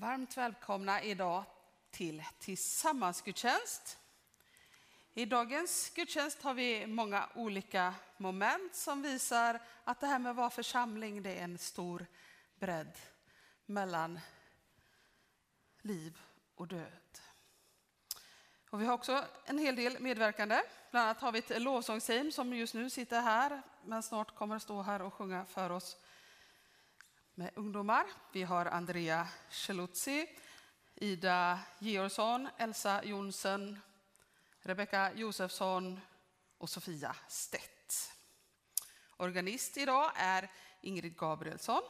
Varmt välkomna idag till tillsammansgudstjänst. I dagens gudstjänst har vi många olika moment som visar att det här med att vara församling det är en stor bredd mellan liv och död. Och vi har också en hel del medverkande. Bland annat har vi ett lovsångsteam som just nu sitter här men snart kommer att stå här och sjunga för oss med ungdomar. Vi har Andrea Cheluzzi, Ida Georgsson, Elsa Jonsson, Rebecka Josefsson och Sofia Stett. Organist idag är Ingrid Gabrielsson.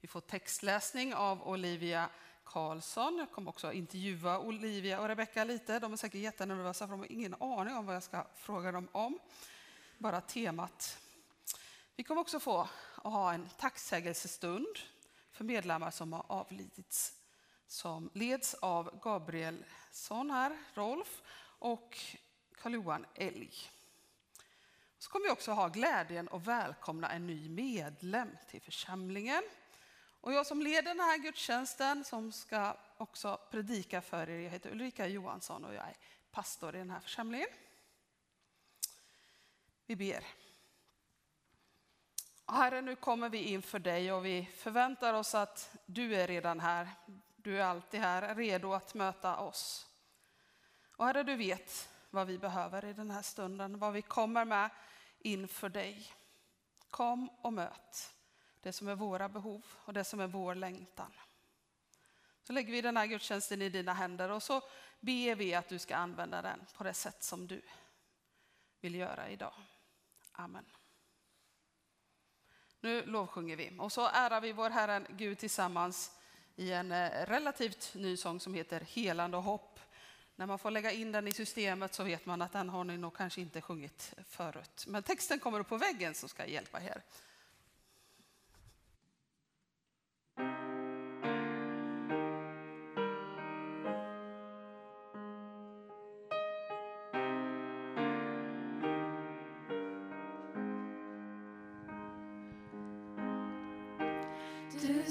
Vi får textläsning av Olivia Karlsson. Jag kommer också intervjua Olivia och Rebecka lite. De är säkert jättenervösa för de har ingen aning om vad jag ska fråga dem om. Bara temat. Vi kommer också få ha en tacksägelsestund för medlemmar som har avlidits som leds av Gabrielsson här, Rolf, och Karl-Johan Elg. Så kommer vi också ha glädjen att välkomna en ny medlem till församlingen. Och jag som leder den här gudstjänsten som ska också predika för er, jag heter Ulrika Johansson och jag är pastor i den här församlingen. Vi ber. Herre, nu kommer vi inför dig och vi förväntar oss att du är redan här. Du är alltid här, redo att möta oss. Och Herre, du vet vad vi behöver i den här stunden, vad vi kommer med inför dig. Kom och möt det som är våra behov och det som är vår längtan. Så lägger vi den här gudstjänsten i dina händer och så ber vi att du ska använda den på det sätt som du vill göra idag. Amen. Nu lovsjunger vi och så ärar vi vår Herren Gud tillsammans i en eh, relativt ny sång som heter Helande och hopp. När man får lägga in den i systemet så vet man att den har ni nog kanske inte sjungit förut. Men texten kommer upp på väggen som ska hjälpa er. Du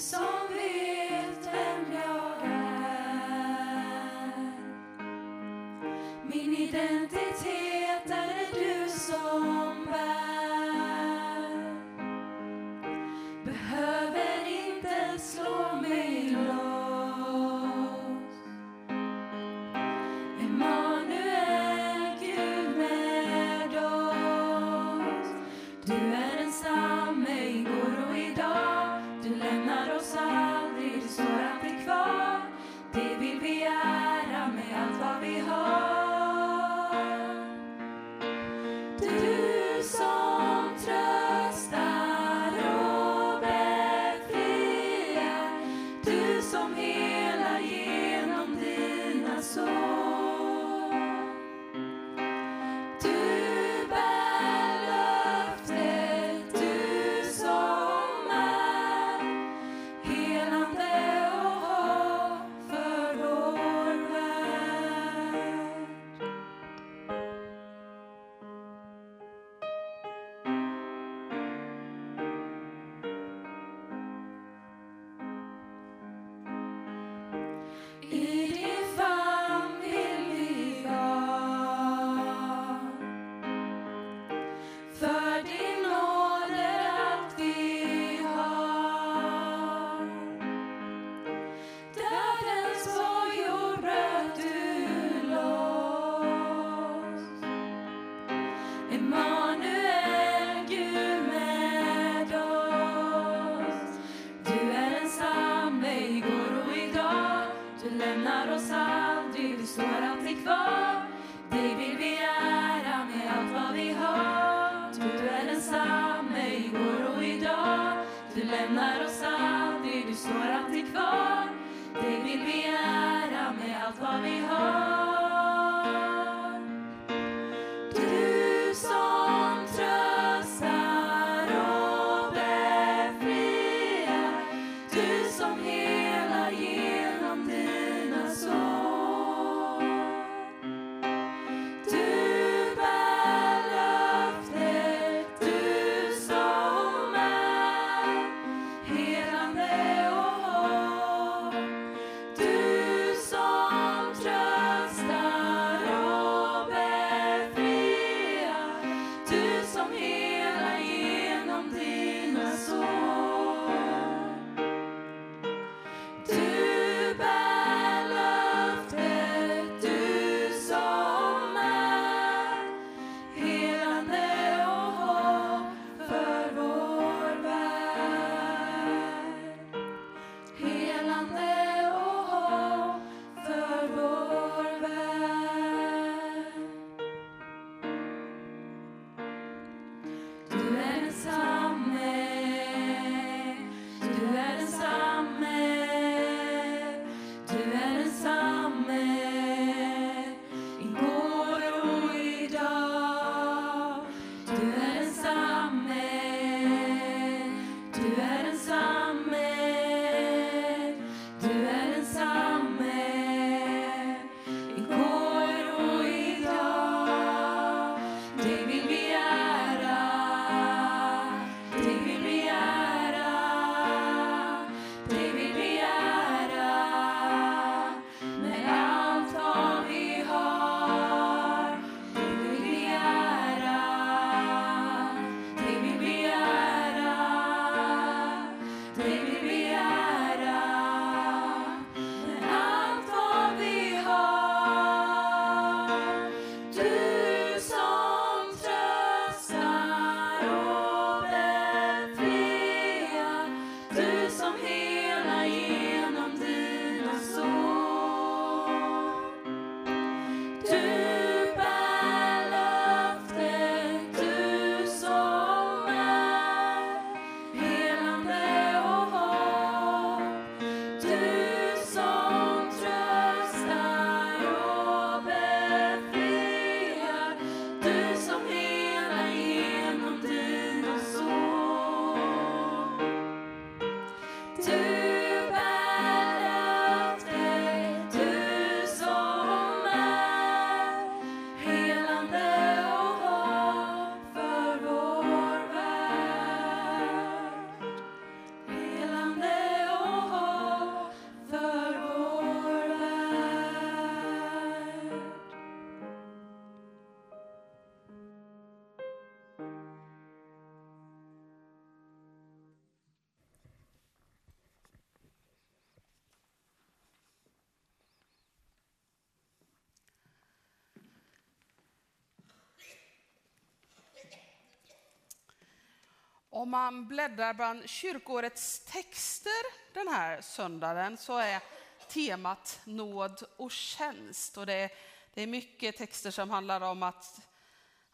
Om man bläddrar bland kyrkårets texter den här söndagen så är temat nåd och tjänst. Och det, är, det är mycket texter som handlar om att,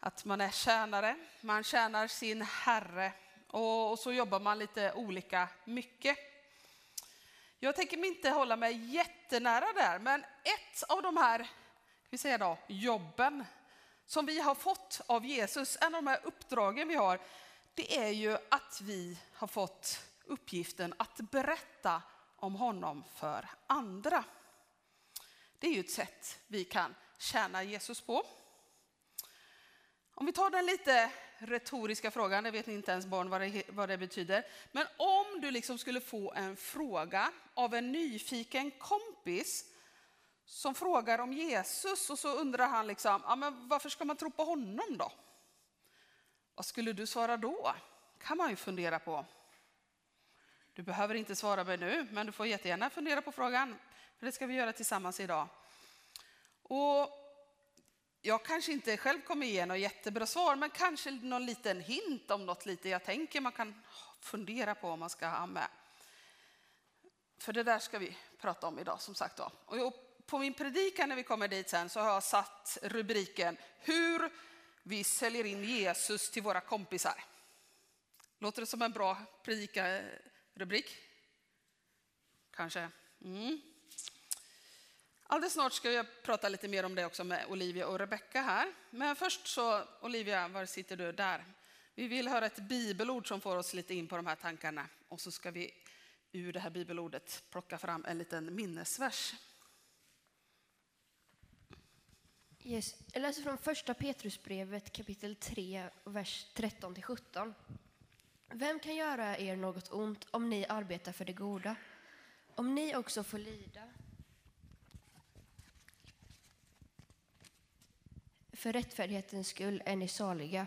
att man är tjänare, man tjänar sin Herre och, och så jobbar man lite olika mycket. Jag tänker inte hålla mig jättenära där, men ett av de här vi säger då, jobben som vi har fått av Jesus, en av de här uppdragen vi har, det är ju att vi har fått uppgiften att berätta om honom för andra. Det är ju ett sätt vi kan tjäna Jesus på. Om vi tar den lite retoriska frågan, det vet ni inte ens barn vad det, vad det betyder. Men om du liksom skulle få en fråga av en nyfiken kompis som frågar om Jesus och så undrar han liksom, ja, men varför ska man tro på honom då? Vad skulle du svara då? kan man ju fundera på. Du behöver inte svara mig nu, men du får jättegärna fundera på frågan. För det ska vi göra tillsammans idag. Och jag kanske inte själv kommer ge något jättebra svar, men kanske någon liten hint om något lite jag tänker man kan fundera på om man ska ha med. För det där ska vi prata om idag som sagt. Då. Och på min predikan när vi kommer dit sen så har jag satt rubriken Hur vi säljer in Jesus till våra kompisar. Låter det som en bra predikarubrik? Kanske. Mm. Alldeles snart ska jag prata lite mer om det också med Olivia och Rebecka här. Men först så, Olivia, var sitter du? Där. Vi vill höra ett bibelord som får oss lite in på de här tankarna. Och så ska vi ur det här bibelordet plocka fram en liten minnesvers. Yes. Jag läser från första Petrusbrevet kapitel 3, vers 13-17. Vem kan göra er något ont om ni arbetar för det goda? Om ni också får lida för rättfärdighetens skull är ni saliga.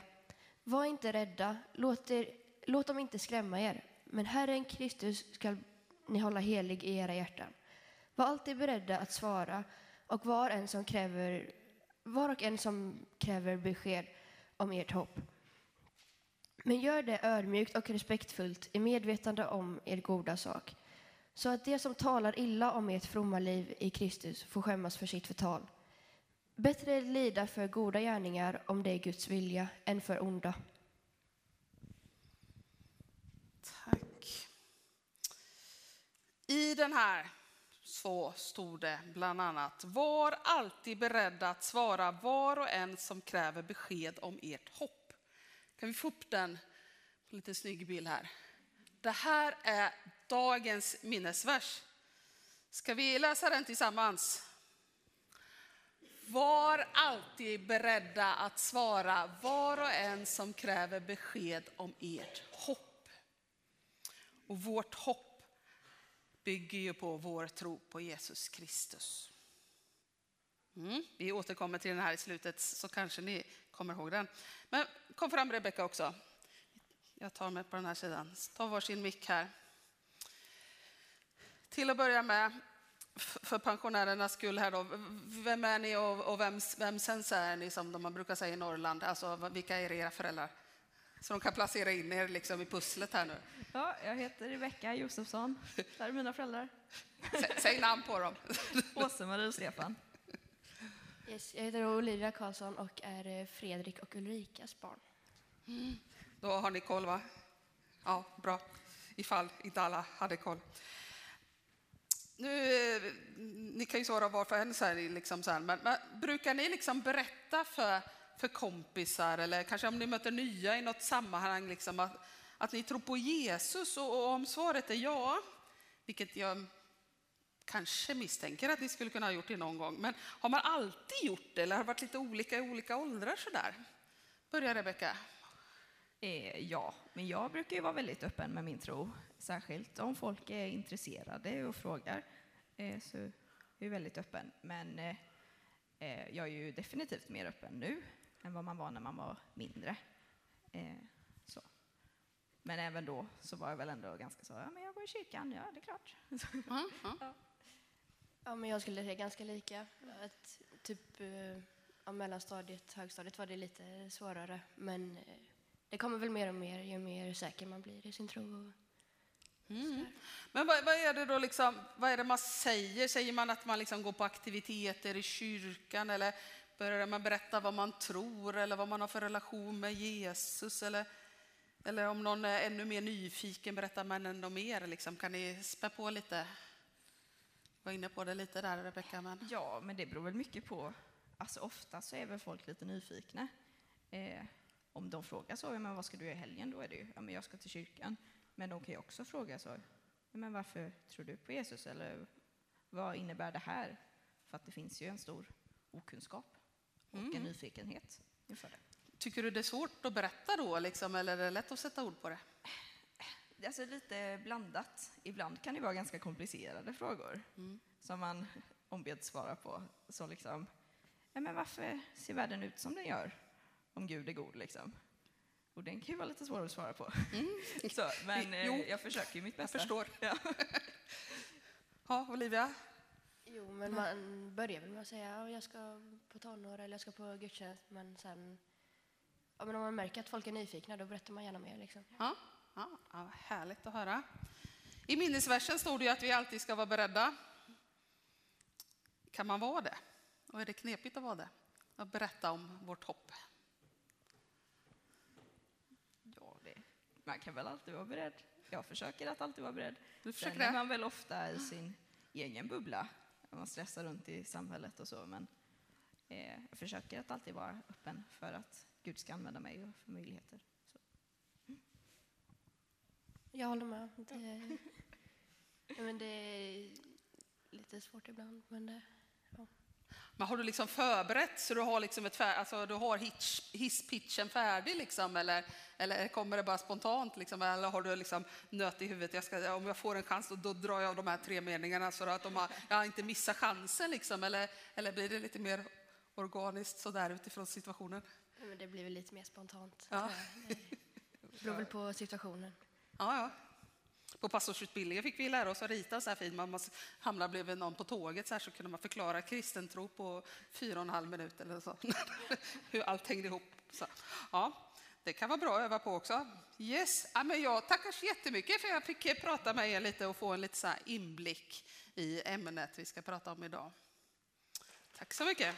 Var inte rädda, låt, er, låt dem inte skrämma er, men Herren Kristus skall ni hålla helig i era hjärtan. Var alltid beredda att svara och var, en som kräver, var och en som kräver besked om ert hopp. Men gör det ödmjukt och respektfullt i medvetande om er goda sak, så att de som talar illa om ert fromma liv i Kristus får skämmas för sitt förtal. Bättre lida för goda gärningar om det är Guds vilja än för onda. Tack. I den här så stod det bland annat, var alltid beredda att svara var och en som kräver besked om ert hopp. Kan vi få upp den på lite snygg bild här? Det här är dagens minnesvers. Ska vi läsa den tillsammans? Var alltid beredda att svara var och en som kräver besked om ert hopp. Och vårt hopp bygger ju på vår tro på Jesus Kristus. Mm, vi återkommer till den här i slutet så kanske ni kommer ihåg den. Men kom fram Rebecka också. Jag tar mig på den här sidan. Ta varsin mick här. Till att börja med, för pensionärernas skull här då. Vem är ni och, och vems, vem är ni som man brukar säga i Norrland? Alltså vilka är era föräldrar? Så de kan placera in er liksom i pusslet här nu. Ja, jag heter Rebecka Josefsson. Där är mina föräldrar. Säg, säg namn på dem. Åse-Marie och Stefan. Yes, jag heter Olivia Karlsson och är eh, Fredrik och Ulrikas barn. Då har ni koll va? Ja, bra. Ifall inte alla hade koll. Nu, eh, ni kan ju svara var för en, så här, liksom så här, men, men brukar ni liksom berätta för, för kompisar eller kanske om ni möter nya i något sammanhang liksom, att, att ni tror på Jesus? Och, om svaret är ja, vilket jag kanske misstänker att ni skulle kunna ha gjort det någon gång, men har man alltid gjort det eller har det varit lite olika i olika åldrar sådär? Börja Rebecka. Eh, ja, men jag brukar ju vara väldigt öppen med min tro. Särskilt om folk är intresserade och frågar. Eh, så är jag väldigt öppen. Men eh, eh, jag är ju definitivt mer öppen nu än vad man var när man var mindre. Eh, men även då så var jag väl ändå ganska så, ja men jag går i kyrkan, ja det är klart. Ja, ja. Ja, men jag skulle säga ganska lika. Att, typ eh, ja, mellanstadiet, högstadiet var det lite svårare. Men eh, det kommer väl mer och mer ju mer säker man blir i sin tro. Och, Mm. Men vad, vad, är det då liksom, vad är det man säger? Säger man att man liksom går på aktiviteter i kyrkan eller börjar man berätta vad man tror eller vad man har för relation med Jesus? Eller, eller om någon är ännu mer nyfiken berättar man ännu mer. Liksom. Kan ni spä på lite? var inne på det lite där Rebecka. Men... Ja, men det beror väl mycket på. Alltså ofta så är väl folk lite nyfikna. Eh, om de frågar så, men vad ska du göra i helgen? Då är det ju, ja men jag ska till kyrkan. Men de kan ju också fråga så, men varför tror du på Jesus? Eller vad innebär det här? För att det finns ju en stor okunskap och Mm. en nyfikenhet inför det. Tycker du det är svårt att berätta då, liksom, eller är det lätt att sätta ord på det? Alltså lite blandat. Ibland kan det vara ganska komplicerade frågor som man ombeds svara på. Så liksom, ja, men varför ser världen ut som den gör om Gud är god? Liksom? Och den kan ju vara lite svår att svara på. Så, men eh, Jo, jag försöker ju mitt Jag bästa. förstår. Ja. Ja, Olivia? jo, men man börjar väl med att säga att jag ska på tonår eller jag ska på gudstjänst. Men sen, ja, men om man märker att folk är nyfikna då berättar man gärna mer. Liksom. Ja, ja, ja, härligt att höra. I minnesversen står det ju att vi alltid ska vara beredda. Kan man vara det? Och är det knepigt att vara det? Att berätta om vårt hopp. Ja, det, man kan väl alltid vara beredd. Jag försöker att alltid vara beredd. Du försöker Sen är det? man väl ofta i sin egen bubbla. Man stressar runt i samhället och så. Men eh, jag försöker att alltid vara öppen för att Gud ska använda mig och för möjligheter. Så. Jag håller med. Det, ja, men det är lite svårt ibland. Men det, Men har du liksom förberett så du har, liksom ett fär, alltså du har hitch, hisspitchen färdig liksom, eller, eller kommer det bara spontant? Liksom, eller har du liksom nöt i huvudet, jag ska, om jag får en chans då, då drar jag de här tre meningarna så att de har, jag inte missar chansen? Liksom, eller, eller blir det lite mer organiskt sådär utifrån situationen? Men det blir väl lite mer spontant. Ja. Det beror väl på situationen. Ja, ja. På pastorsutbildningen fick vi lära oss att rita så här fint. Man måste hamna bredvid någon på tåget så här så kunde man förklara kristen tro på fyra och en halv minut eller så. Hur allt hängde ihop. Så. Ja, det kan vara bra att öva på också. Yes, ja, men jag tackar så jättemycket för jag fick prata med er lite och få en lite så inblick i ämnet vi ska prata om idag. Tack så mycket.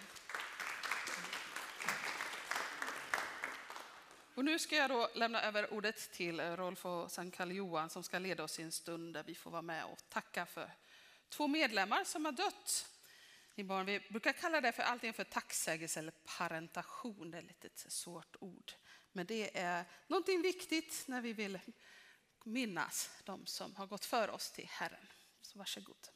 Och nu ska jag då lämna över ordet till eh, Rolf och Sankal Johan som ska leda oss i en stund där vi får vara med och tacka för två medlemmar som har dött. Barn, vi brukar kalla det för allting för tacksägelse eller parentation. Det är lite svårt ord. Men det är någonting viktigt när vi vill minnas de som har gått för oss till Herren. Så varsågod.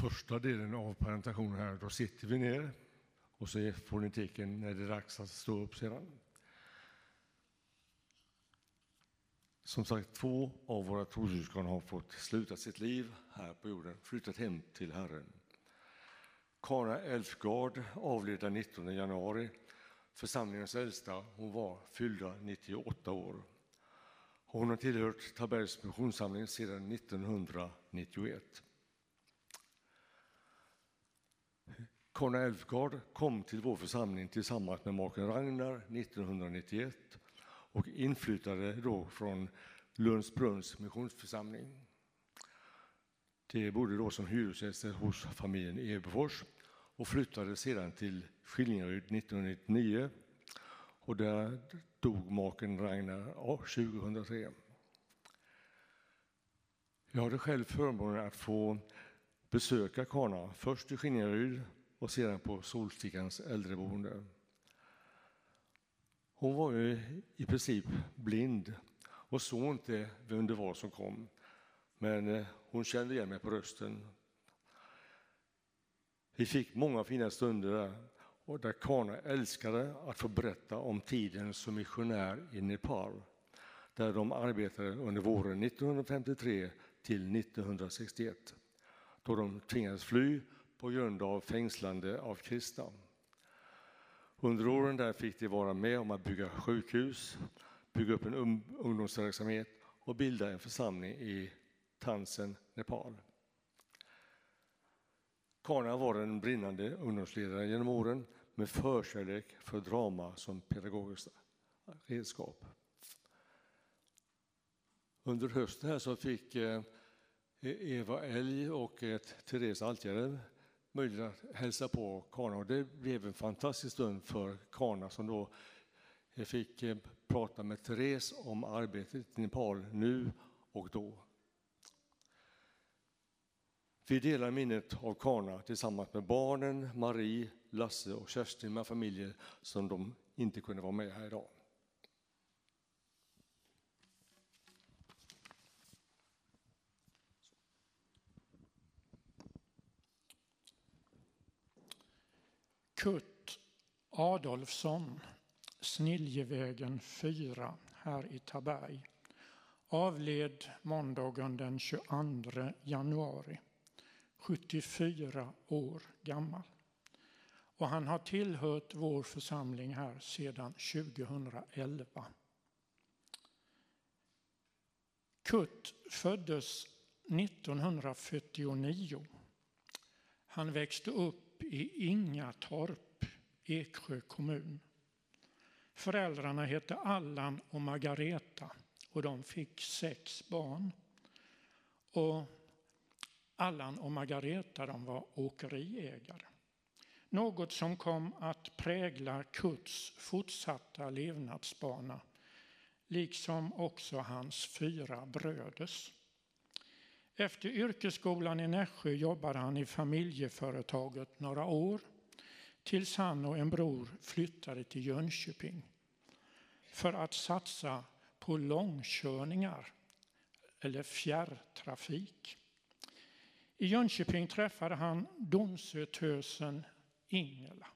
Första delen av presentationen här. Då sitter vi ner och så får ni tecken när det är dags att stå upp sedan. Som sagt, två av våra trossyskon har fått sluta sitt liv här på jorden, flyttat hem till Herren. Kara Elfgard avled den 19 januari, församlingens äldsta. Hon var fyllda 98 år. Hon har tillhört Tabergs missionssamling sedan 1991. Kana Elfgard kom till vår församling tillsammans med maken Ragnar 1991 och inflyttade då från Lundsbrunns missionsförsamling. De bodde då som hyresgäster hos familjen Ebefors och flyttade sedan till Skillingaryd 1999 och där dog maken Ragnar 2003. Jag hade själv förmånen att få besöka Kana, först i Skillingaryd och sedan på Solstickans äldreboende. Hon var ju i princip blind och såg inte vem det var som kom. Men eh, hon kände igen mig på rösten. Vi fick många fina stunder där och där Kana älskade att få berätta om tiden som missionär i Nepal där de arbetade under våren 1953 till 1961 då de tvingades fly på grund av fängslande av kristna. Under åren där fick de vara med om att bygga sjukhus, bygga upp en um-, ungdomsverksamhet och bilda en församling i Tansen, Nepal. Karna var en brinnande ungdomsledare genom åren med förkärlek för drama som pedagogiskt redskap. Under hösten här så fick eh, Eva Elg och Therese Altjärv möjlighet att hälsa på Karna. och det blev en fantastisk stund för Karna som då fick eh, prata med Therese om arbetet i Nepal nu och då. Vi delar minnet av Karna tillsammans med barnen, Marie, Lasse och Kerstin med familjer som de inte kunde vara med här idag. Kurt Adolfsson, Sniljevägen 4 här i Taberg, avled måndagen den 22 januari, 74 år gammal. Och han har tillhört vår församling här sedan 2011. Kurt föddes 1949. Han växte upp i Ingatorp, Eksjö kommun. Föräldrarna hette Allan och Margareta och de fick sex barn. Och Allan och Margareta de var åkeriägare. Något som kom att prägla Kurts fortsatta levnadsbana liksom också hans fyra bröders. Efter yrkesskolan i Nässjö jobbade han i familjeföretaget några år tills han och en bror flyttade till Jönköping för att satsa på långkörningar eller fjärrtrafik. I Jönköping träffade han Donsötösen Ingela.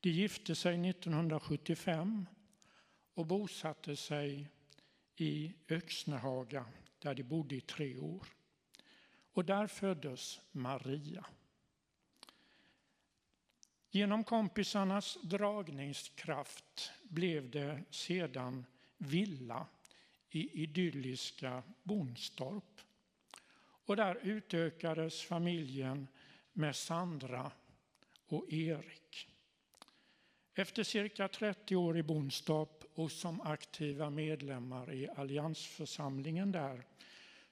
De gifte sig 1975 och bosatte sig i Öxnehaga där de bodde i tre år. Och där föddes Maria. Genom kompisarnas dragningskraft blev det sedan villa i idylliska Bonstorp. Och där utökades familjen med Sandra och Erik. Efter cirka 30 år i Bonstorp och som aktiva medlemmar i alliansförsamlingen där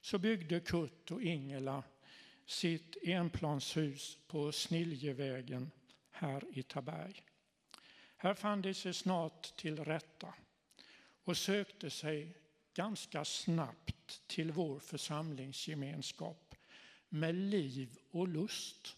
så byggde Kurt och Ingela sitt enplanshus på Sniljevägen här i Taberg. Här fann de sig snart till rätta och sökte sig ganska snabbt till vår församlingsgemenskap med liv och lust.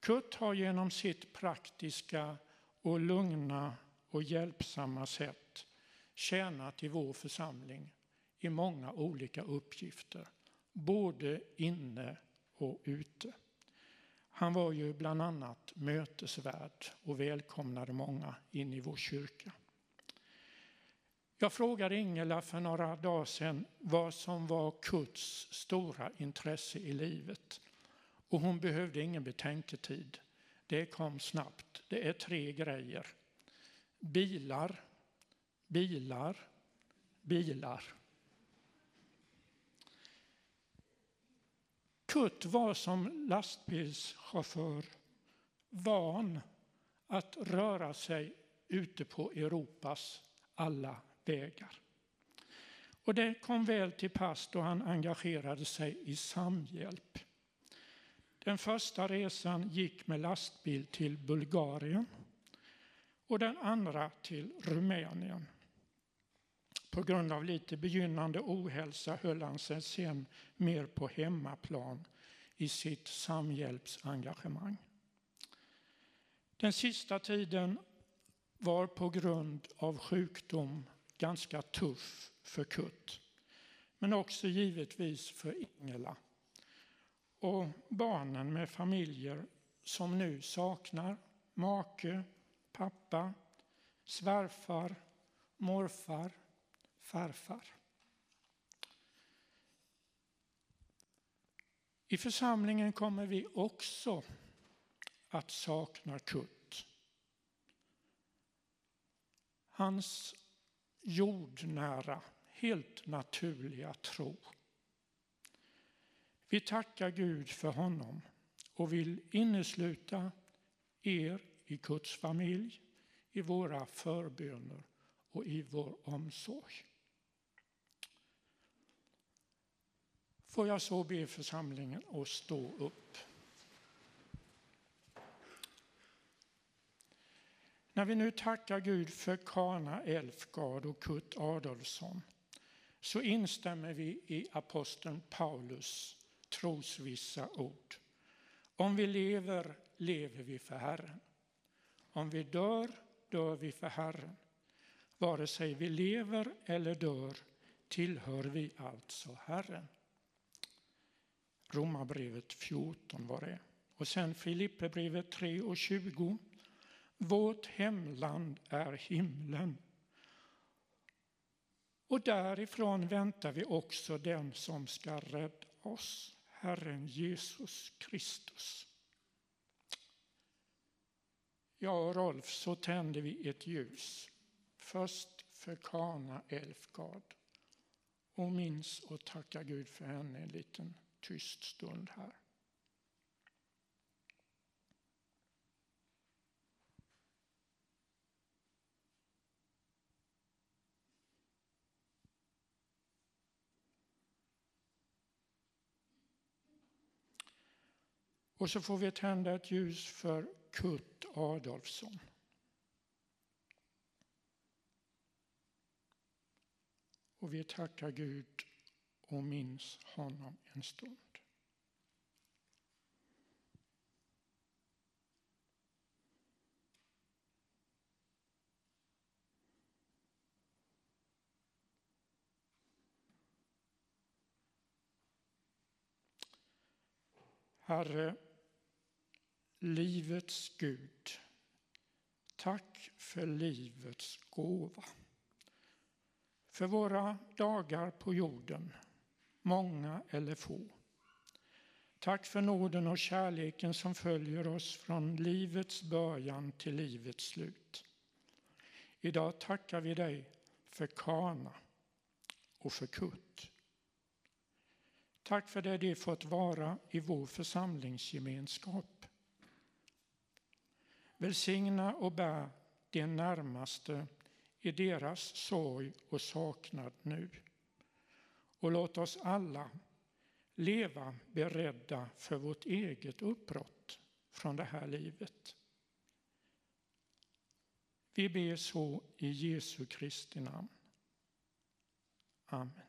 Kurt har genom sitt praktiska och lugna och hjälpsamma sätt tjänat i vår församling i många olika uppgifter, både inne och ute. Han var ju bland annat mötesvärd och välkomnade många in i vår kyrka. Jag frågade Ingela för några dagar sedan vad som var Kurts stora intresse i livet. Och hon behövde ingen betänketid. Det kom snabbt. Det är tre grejer. Bilar, bilar, bilar. Kurt var som lastbilschaufför van att röra sig ute på Europas alla vägar. Och det kom väl till pass då han engagerade sig i samhjälp. Den första resan gick med lastbil till Bulgarien och den andra till Rumänien. På grund av lite begynnande ohälsa höll han sig sen mer på hemmaplan i sitt samhjälpsengagemang. Den sista tiden var på grund av sjukdom ganska tuff för Kurt. Men också givetvis för Ingela. Och barnen med familjer som nu saknar make, pappa, svärfar, morfar, farfar. I församlingen kommer vi också att sakna Kurt. Hans jordnära, helt naturliga tro. Vi tackar Gud för honom och vill innesluta er i Guds familj, i våra förböner och i vår omsorg. Får jag så be församlingen att stå upp. När vi nu tackar Gud för Kana Elfgard och Kurt Adolfsson så instämmer vi i aposteln Paulus trosvissa ord. Om vi lever, lever vi för Herren. Om vi dör, dör vi för Herren. Vare sig vi lever eller dör tillhör vi alltså Herren. Romarbrevet 14 var det. Och sen Filipperbrevet 3 och 20. Vårt hemland är himlen. Och därifrån väntar vi också den som ska rädda oss, Herren Jesus Kristus. Ja, Rolf, så tände vi ett ljus. Först för Kana Elfgard. Och minns och tacka Gud för henne en liten tyst stund här. Och så får vi tända ett ljus för Kurt Adolfsson. Och vi tackar Gud och minns honom en stund. Herre, livets Gud, tack för livets gåva. För våra dagar på jorden, många eller få. Tack för nåden och kärleken som följer oss från livets början till livets slut. Idag tackar vi dig för Kana och för Kurt. Tack för det de fått vara i vår församlingsgemenskap. Välsigna och bär de närmaste i deras sorg och saknad nu. Och låt oss alla leva beredda för vårt eget uppbrott från det här livet. Vi ber så i Jesu Kristi namn. Amen.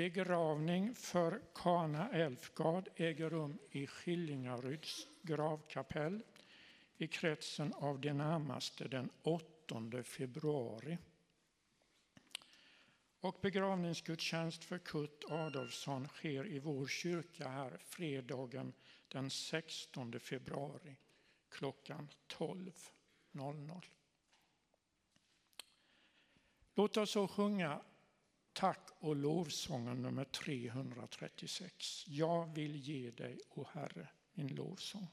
Begravning för Kana Elfgard äger rum i Skillingaryds gravkapell i kretsen av de närmaste den 8 februari. Och begravningsgudstjänst för Kurt Adolfsson sker i vår kyrka här fredagen den 16 februari klockan 12.00. Låt oss så sjunga tack och lovsången nummer 336. Jag vill ge dig, o Herre, min lovsång.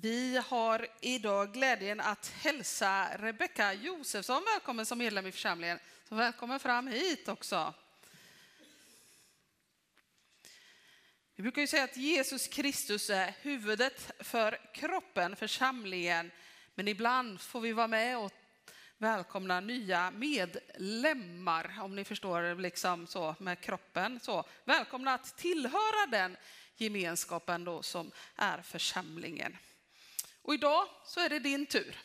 Vi har idag glädjen att hälsa Rebecka Josefsson välkommen som medlem i församlingen. Så välkommen fram hit också. Vi brukar ju säga att Jesus Kristus är huvudet för kroppen, församlingen. Men ibland får vi vara med och välkomna nya medlemmar, om ni förstår liksom så med kroppen. Så, välkomna att tillhöra den gemenskapen då som är församlingen. Och idag så är det din tur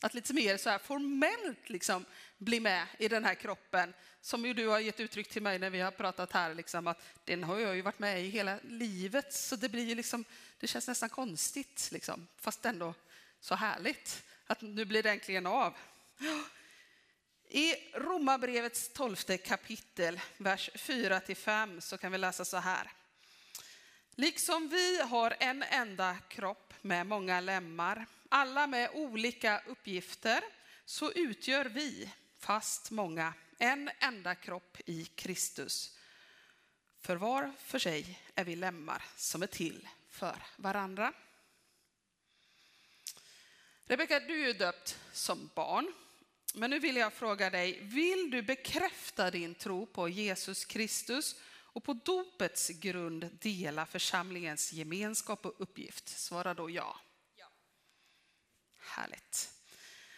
att lite mer så här formellt liksom bli med i den här kroppen som ju du har gett uttryck till mig när vi har pratat här, liksom, att den har jag ju varit med i hela livet, så det blir ju liksom, det känns nästan konstigt, liksom, fast ändå så härligt att nu blir det äntligen av. I Romarbrevets tolfte kapitel, vers 4-5, så kan vi läsa så här. Liksom vi har en enda kropp med många lemmar, alla med olika uppgifter, så utgör vi, fast många, en enda kropp i Kristus. För var för sig är vi lemmar som är till för varandra. Rebecka, du är döpt som barn. Men nu vill jag fråga dig, vill du bekräfta din tro på Jesus Kristus och på dopets grund dela församlingens gemenskap och uppgift? Svara då ja. ja. Härligt.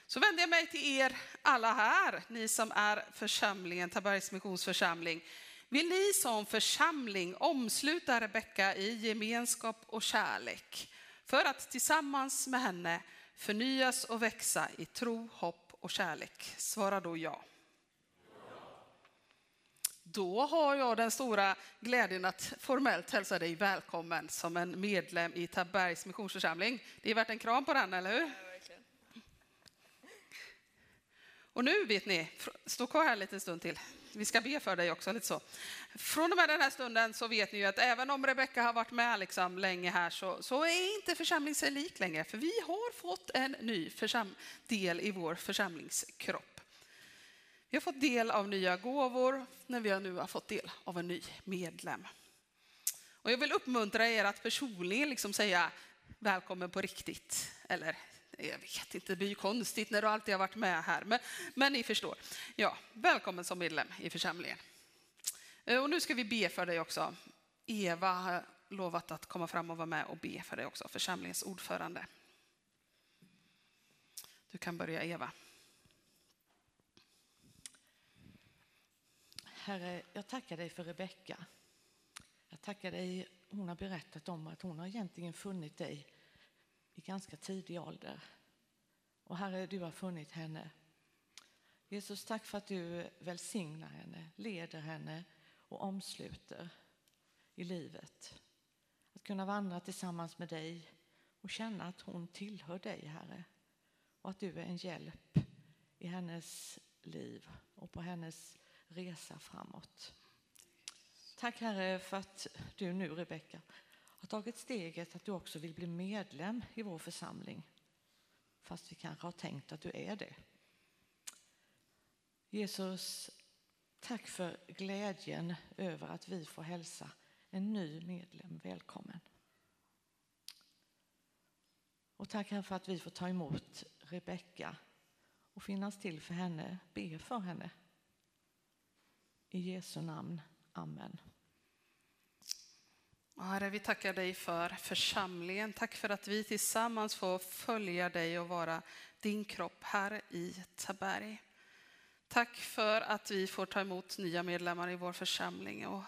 Så vänder jag mig till er alla här, ni som är församlingen, Tabergs missionsförsamling. Vill ni som församling omsluta Rebecka i gemenskap och kärlek för att tillsammans med henne förnyas och växa i tro, hopp och kärlek? Svara då ja. Då har jag den stora glädjen att formellt hälsa dig välkommen som en medlem i Tabergs missionsförsamling. Det är värt en kram på den, eller hur? Och nu vet ni, stå kvar här en liten stund till. Vi ska be för dig också. lite så. Från och med den här stunden så vet ni ju att även om Rebecka har varit med liksom länge här så, så är inte församling sig lik längre. För vi har fått en ny del i vår församlingskropp. Vi har fått del av nya gåvor när vi nu har fått del av en ny medlem. Och jag vill uppmuntra er att personligen liksom säga välkommen på riktigt. Eller jag vet inte, det blir ju konstigt när du alltid har varit med här, men, men ni förstår. Ja, välkommen som medlem i församlingen. Eh, och nu ska vi be för dig också. Eva har lovat att komma fram och vara med och be för dig också, församlingens ordförande. Du kan börja Eva. Herre, jag tackar dig för Rebecka. Jag tackar dig, hon har berättat om att hon har egentligen funnit dig i ganska tidig ålder. Och Herre, du har funnit henne. Jesus, tack för att du välsignar henne, leder henne och omsluter i livet. Att kunna vandra tillsammans med dig och känna att hon tillhör dig, Herre. Och att du är en hjälp i hennes liv och på hennes resa framåt. Tack Herre för att du nu, Rebecka, har tagit steget att du också vill bli medlem i vår församling. Fast vi kanske har tänkt att du är det. Jesus, tack för glädjen över att vi får hälsa en ny medlem välkommen. Och tack för att vi får ta emot Rebecka och finnas till för henne, be för henne. I Jesu namn. Amen. Herre, vi tackar dig för församlingen. Tack för att vi tillsammans får följa dig och vara din kropp här i Taberg. Tack för att vi får ta emot nya medlemmar i vår församling. Och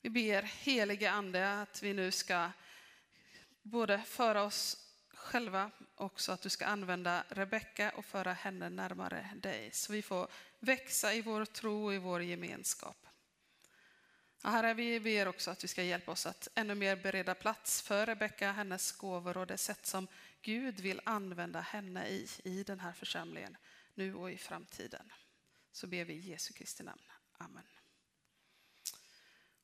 vi ber helige Ande att vi nu ska både föra oss själva också att du ska använda Rebecka och föra henne närmare dig. Så vi får växa i vår tro och i vår gemenskap. Herre, vi ber också att du ska hjälpa oss att ännu mer bereda plats för Rebecka, hennes gåvor och det sätt som Gud vill använda henne i, i den här församlingen, nu och i framtiden. Så ber vi i Jesu Kristi namn. Amen.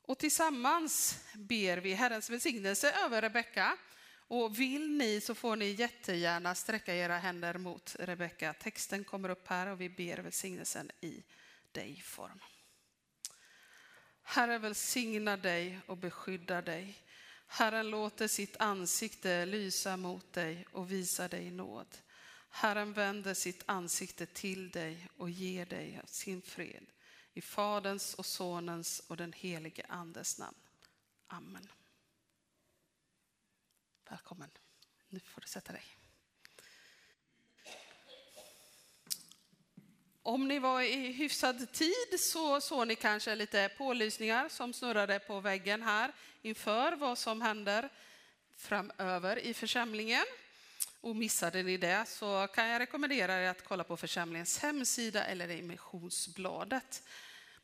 Och tillsammans ber vi Herrens välsignelse över Rebecka. Och vill ni så får ni jättegärna sträcka era händer mot Rebecka. Texten kommer upp här och vi ber välsignelsen i dig-form. Herre välsigna dig och beskydda dig. Herren låter sitt ansikte lysa mot dig och visa dig nåd. Herren vänder sitt ansikte till dig och ger dig sin fred. I Faderns och Sonens och den helige Andes namn. Amen. Välkommen. Nu får du sätta dig. Om ni var i hyfsad tid så såg ni kanske lite pålysningar som snurrade på väggen här inför vad som händer framöver i församlingen. Och missade ni det så kan jag rekommendera er att kolla på församlingens hemsida eller i missionsbladet.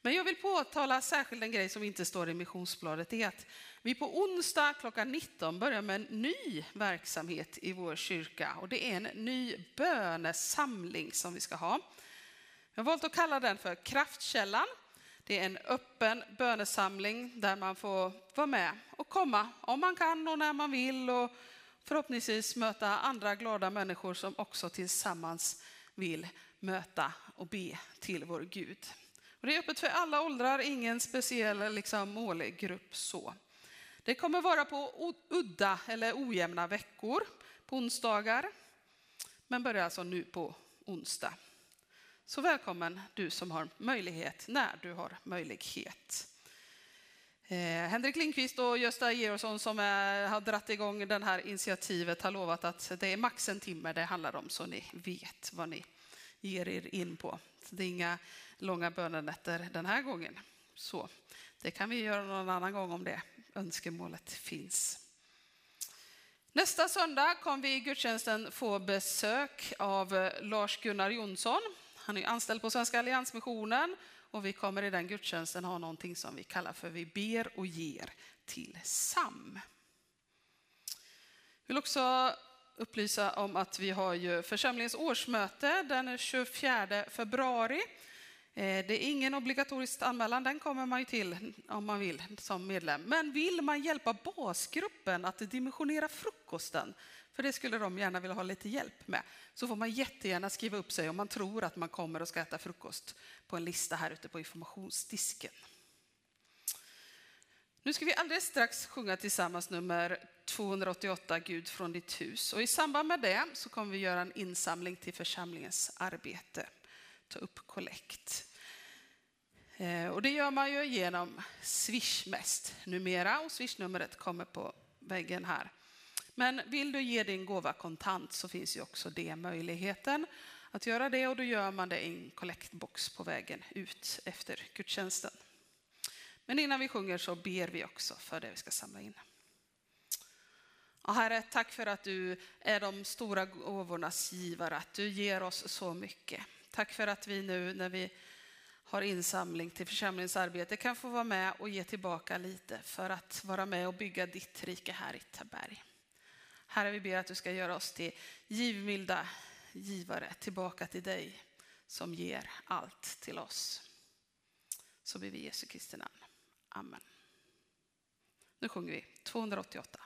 Men jag vill påtala särskilt en grej som inte står i missionsbladet. Det är att vi på onsdag klockan 19 börjar med en ny verksamhet i vår kyrka. Och det är en ny bönesamling som vi ska ha. Jag har valt att kalla den för Kraftkällan. Det är en öppen bönesamling där man får vara med och komma om man kan och när man vill och förhoppningsvis möta andra glada människor som också tillsammans vill möta och be till vår Gud. Och det är öppet för alla åldrar, ingen speciell liksom, målgrupp så. Det kommer vara på udda eller ojämna veckor, på onsdagar, men börjar alltså nu på onsdag. Så välkommen du som har möjlighet, när du har möjlighet. Eh, Henrik Lindqvist och Gösta Georgsson som är, har dratt igång det här initiativet har lovat att det är max en timme det handlar om så ni vet vad ni ger er in på. Så det är inga långa bönenätter den här gången. Så det kan vi göra någon annan gång om det önskemålet finns. Nästa söndag kommer vi i gudstjänsten få besök av Lars-Gunnar Jonsson. Han är anställd på Svenska Alliansmissionen och vi kommer i den gudstjänsten ha någonting som vi kallar för Vi ber och ger till SAM. Jag vill också upplysa om att vi har ju församlingens årsmöte den 24 februari. Eh, det är ingen obligatorisk anmälan, den kommer man ju till om man vill som medlem. Men vill man hjälpa basgruppen att dimensionera frukosten, för det skulle de gärna vilja ha lite hjälp med, så får man jättegärna skriva upp sig om man tror att man kommer och ska äta frukost på en lista här ute på informationsdisken. Nu ska vi alldeles strax sjunga tillsammans nummer 288, Gud från ditt hus. Och I samband med det så kommer vi göra en insamling till församlingens arbete, ta upp kollekt. Eh, och det gör man ju genom Swish mest numera och Swish-numret kommer på väggen här. Men vill du ge din gåva kontant så finns ju också det möjligheten att göra det och då gör man det i en kollektbox på vägen ut efter gudstjänsten. Men innan vi sjunger så ber vi också för det vi ska samla in. Och herre, tack för att du är de stora gåvornas givare, att du ger oss så mycket. Tack för att vi nu när vi har insamling till församlingsarbete kan få vara med och ge tillbaka lite för att vara med och bygga ditt rike här i Taberg. Herre, vi ber att du ska göra oss till givmilda givare tillbaka till dig som ger allt till oss. Så ber vi i Jesu Kristi namn. Amen. Nu sjunger vi 288.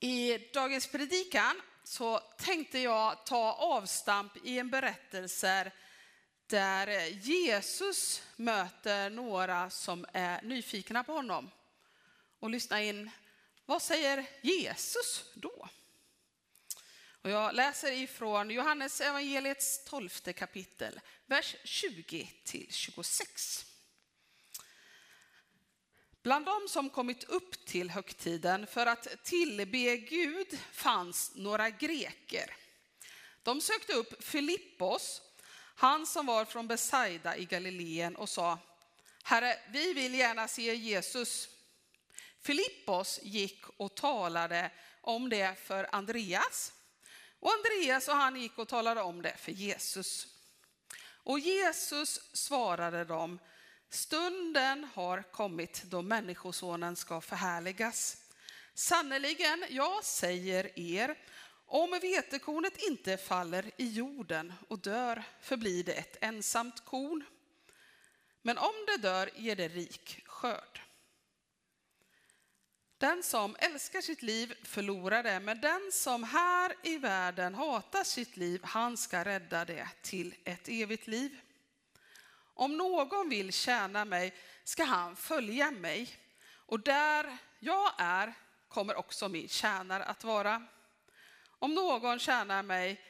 I dagens predikan så tänkte jag ta avstamp i en berättelse där Jesus möter några som är nyfikna på honom. Och lyssna in, vad säger Jesus då? Och jag läser ifrån Johannes evangeliets 12 kapitel, vers 20 till 26. Bland dem som kommit upp till högtiden för att tillbe Gud fanns några greker. De sökte upp Filippos. han som var från Besaida i Galileen och sa, Herre, vi vill gärna se Jesus. Filippos gick och talade om det för Andreas. Och Andreas och han gick och talade om det för Jesus. Och Jesus svarade dem, stunden har kommit då Människosonen ska förhärligas. Sannerligen, jag säger er, om vetekornet inte faller i jorden och dör förblir det ett ensamt korn. Men om det dör ger det rik skörd. Den som älskar sitt liv förlorar det, men den som här i världen hatar sitt liv, han ska rädda det till ett evigt liv. Om någon vill tjäna mig ska han följa mig, och där jag är kommer också min tjänare att vara. Om någon tjänar mig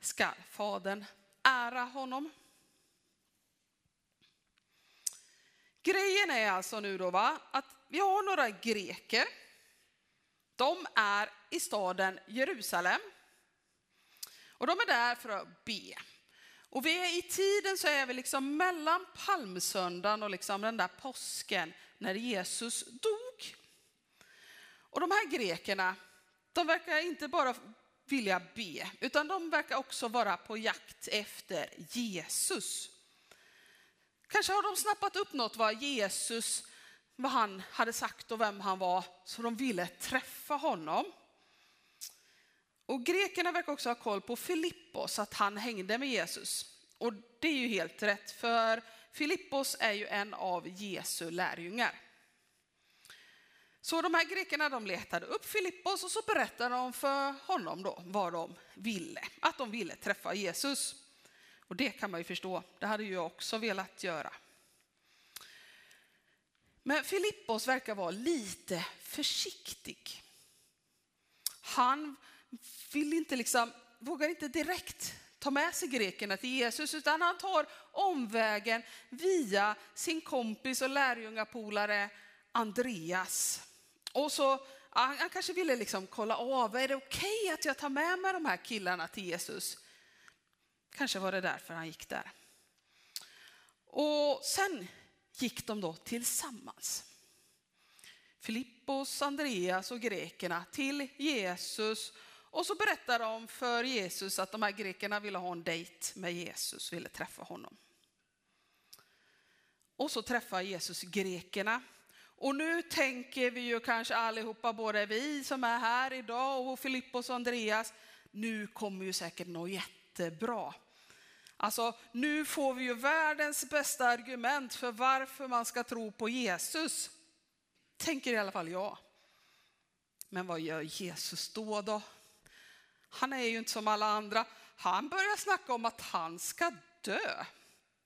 ska Fadern ära honom. Grejen är alltså nu då va, att vi har några greker. De är i staden Jerusalem. Och de är där för att be. Och vi är, i tiden så är vi liksom mellan palmsöndagen och liksom den där påsken när Jesus dog. Och de här grekerna, de verkar inte bara vilja be, utan de verkar också vara på jakt efter Jesus. Kanske har de snappat upp något vad Jesus, vad han hade sagt och vem han var, så de ville träffa honom. Och grekerna verkar också ha koll på Filippos, att han hängde med Jesus. Och det är ju helt rätt, för Filippos är ju en av Jesu lärjungar. Så de här grekerna de letade upp Filippos och så berättade de för honom då vad de ville, att de ville träffa Jesus. Och det kan man ju förstå, det hade ju jag också velat göra. Men Filippos verkar vara lite försiktig. Han vill inte liksom, vågar inte direkt ta med sig grekerna till Jesus, utan han tar omvägen via sin kompis och lärjungapolare Andreas. Och så, han kanske ville liksom kolla av, är det okej okay att jag tar med mig de här killarna till Jesus? Kanske var det därför han gick där. Och sen gick de då tillsammans. Filippos, Andreas och grekerna till Jesus och så berättar de för Jesus att de här grekerna ville ha en dejt med Jesus, ville träffa honom. Och så träffar Jesus grekerna. Och nu tänker vi ju kanske allihopa, både vi som är här idag och Filippos och Andreas, nu kommer ju säkert något jättebra. Alltså, nu får vi ju världens bästa argument för varför man ska tro på Jesus. Tänker i alla fall jag. Men vad gör Jesus då då? Han är ju inte som alla andra. Han börjar snacka om att han ska dö.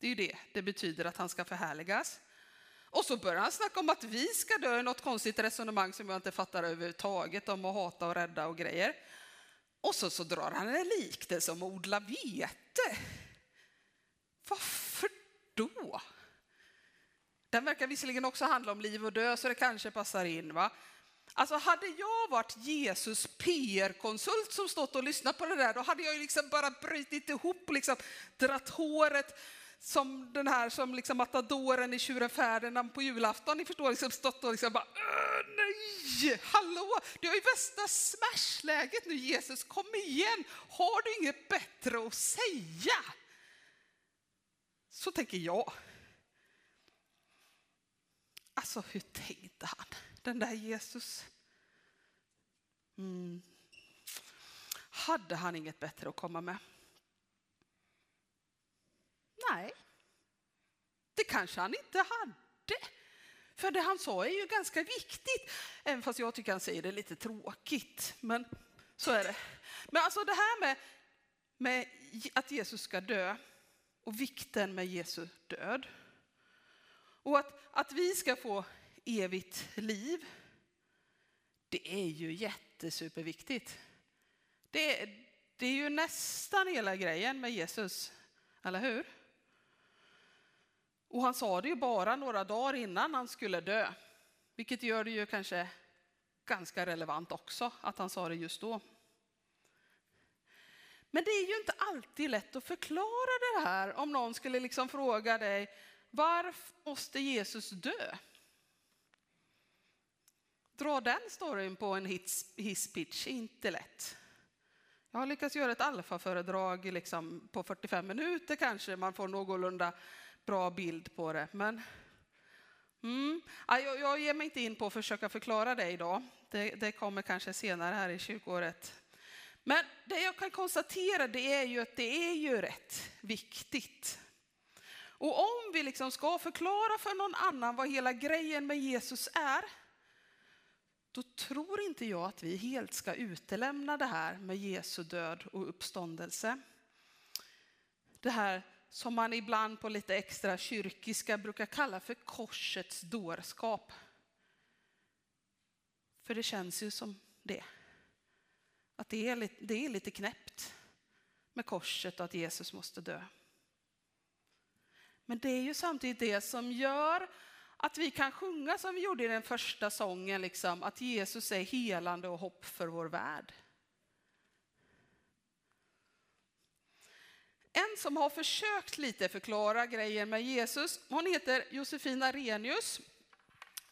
Det är ju det det betyder att han ska förhärligas. Och så börjar han snacka om att vi ska dö, något konstigt resonemang som jag inte fattar överhuvudtaget om att hata och rädda och grejer. Och så, så drar han en liknelse om att odla vete. Varför då? Den verkar visserligen också handla om liv och död, så det kanske passar in. va? Alltså hade jag varit Jesus PR-konsult som stått och lyssnat på det där, då hade jag ju liksom bara brutit ihop och liksom dratt håret som den här som liksom matadoren i Tjuren Ferdinand på julafton. Ni förstår, liksom stått och liksom bara nej, hallå, du har ju värsta smashläget nu Jesus, kom igen, har du inget bättre att säga? Så tänker jag. Alltså hur tänkte han, den där Jesus? Mm. Hade han inget bättre att komma med? Nej, det kanske han inte hade. För det han sa är ju ganska viktigt, även fast jag tycker han säger det lite tråkigt. Men så är det. Men alltså det här med, med att Jesus ska dö och vikten med Jesu död. Och att, att vi ska få evigt liv, det är ju jättesuperviktigt. Det, det är ju nästan hela grejen med Jesus, eller hur? Och han sa det ju bara några dagar innan han skulle dö, vilket gör det ju kanske ganska relevant också att han sa det just då. Men det är ju inte alltid lätt att förklara det här om någon skulle liksom fråga dig varför måste Jesus dö? Dra den storyn på en hisspitch är inte lätt. Jag har lyckats göra ett alfaföredrag liksom på 45 minuter kanske, man får någorlunda bra bild på det. Men mm, jag, jag ger mig inte in på att försöka förklara det idag. Det, det kommer kanske senare här i kyrkoåret. Men det jag kan konstatera det är ju att det är ju rätt viktigt. Och om vi liksom ska förklara för någon annan vad hela grejen med Jesus är, då tror inte jag att vi helt ska utelämna det här med Jesu död och uppståndelse. Det här som man ibland på lite extra kyrkiska brukar kalla för korsets dårskap. För det känns ju som det. Att det är, lite, det är lite knäppt med korset och att Jesus måste dö. Men det är ju samtidigt det som gör att vi kan sjunga som vi gjorde i den första sången, liksom, att Jesus är helande och hopp för vår värld. En som har försökt lite förklara grejer med Jesus, hon heter Josefin Arrhenius.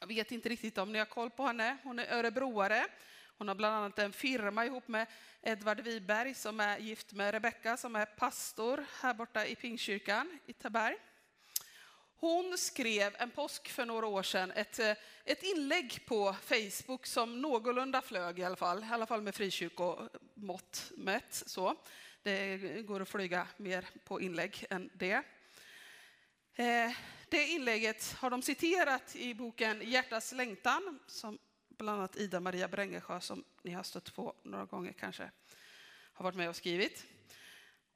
Jag vet inte riktigt om ni har koll på henne. Hon är örebroare. Hon har bland annat en firma ihop med Edvard Wiberg som är gift med Rebecka som är pastor här borta i Pingstkyrkan i Taberg. Hon skrev en påsk för några år sedan ett, eh, ett inlägg på Facebook som någorlunda flög i alla fall, i alla fall med frikyrkomått mätt. Så. Det går att flyga mer på inlägg än det. Eh, det inlägget har de citerat i boken Hjärtas längtan som bland annat Ida Maria Brängesjö som ni har stött på några gånger kanske har varit med och skrivit.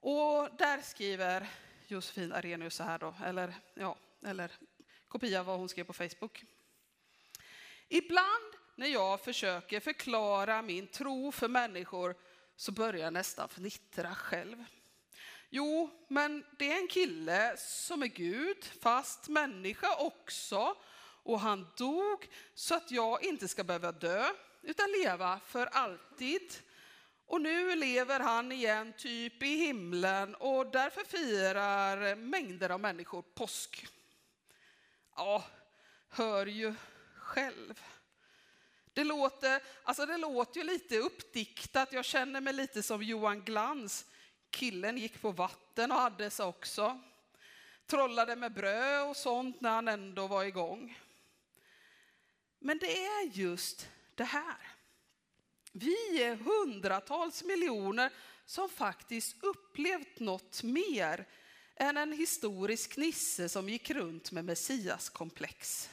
Och där skriver Josefin Arrhenius så här då, eller ja, eller kopia av vad hon skrev på Facebook. Ibland när jag försöker förklara min tro för människor så börjar jag nästan fnittra själv. Jo, men det är en kille som är Gud, fast människa också. Och han dog så att jag inte ska behöva dö, utan leva för alltid. Och nu lever han igen, typ i himlen, och därför firar mängder av människor påsk. Ja, hör ju själv. Det låter, alltså det låter ju lite uppdiktat. Jag känner mig lite som Johan Glans. Killen gick på vatten och hade sig också. Trollade med bröd och sånt när han ändå var igång. Men det är just det här. Vi är hundratals miljoner som faktiskt upplevt något mer än en historisk nisse som gick runt med messiaskomplex.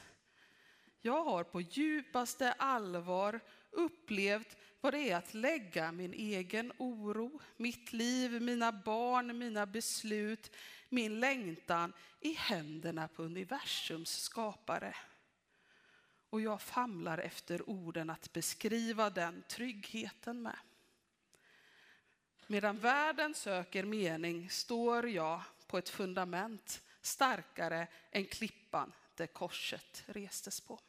Jag har på djupaste allvar upplevt vad det är att lägga min egen oro, mitt liv, mina barn, mina beslut, min längtan i händerna på universums skapare. Och jag famlar efter orden att beskriva den tryggheten med. Medan världen söker mening står jag på ett fundament starkare än klippan där korset restes på.